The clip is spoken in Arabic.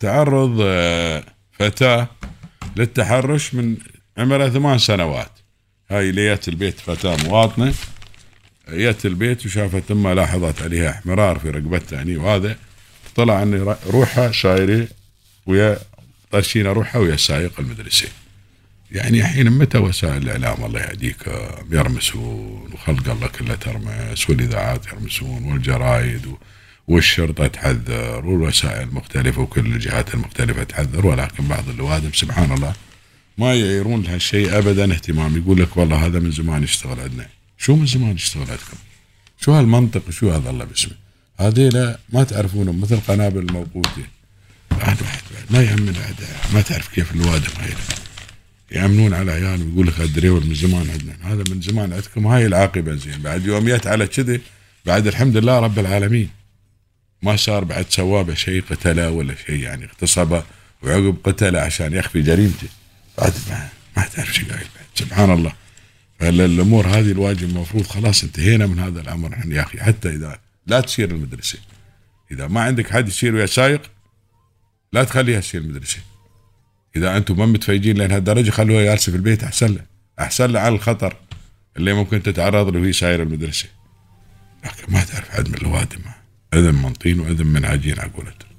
تعرض آه، فتاة للتحرش من عمرها ثمان سنوات. هاي ليت البيت فتاة مواطنة. جت البيت وشافت أمها لاحظت عليها احمرار في رقبتها يعني وهذا. طلع ان روحها شايلة ويا طاشينا روحها ويا سايق المدرسة. يعني الحين متى وسائل الإعلام الله يهديك؟ يرمسون وخلق الله كله ترمس والإذاعات يرمسون والجرايد والشرطة تحذر والوسائل المختلفة وكل الجهات المختلفة تحذر ولكن بعض اللوادم سبحان الله ما يعيرون لهالشيء ابدا. اهتمام يقول لك والله هذا من زمان يشتغل عندنا. شو من زمان يشتغل عندكم؟ شو هالمنطق شو هذا الله باسمه؟ هذيلا ما تعرفونهم مثل قنابل الموقوته واحد واحد ما يهمنا ما تعرف كيف الوادم هاي. يأمنون على عيالهم يقول لك الدريول من زمان عندنا. هذا من زمان عندكم. هاي العاقبة زين. بعد يوميات على كذي بعد الحمد لله رب العالمين. ما صار بعد سوابه شيء قتله ولا شيء يعني اغتصبه وعقب قتله عشان يخفي جريمته. بعد ما, ما تعرف شيء قايل سبحان الله. فالامور هذه الواجب المفروض خلاص انتهينا من هذا الأمر إحنا يا أخي. حتى إذا لا تسير المدرسة. إذا ما عندك حد يسير ويا سايق لا تخليها تسير المدرسة. إذا أنتم ما متفيجين لهالدرجه خلوها جالسة في البيت أحسن له أحسن له على الخطر اللي ممكن تتعرض له وهي سايرة المدرسة. لكن ما تعرف حد من الوادم أذن من طين وأذن من عجين على قولتهم.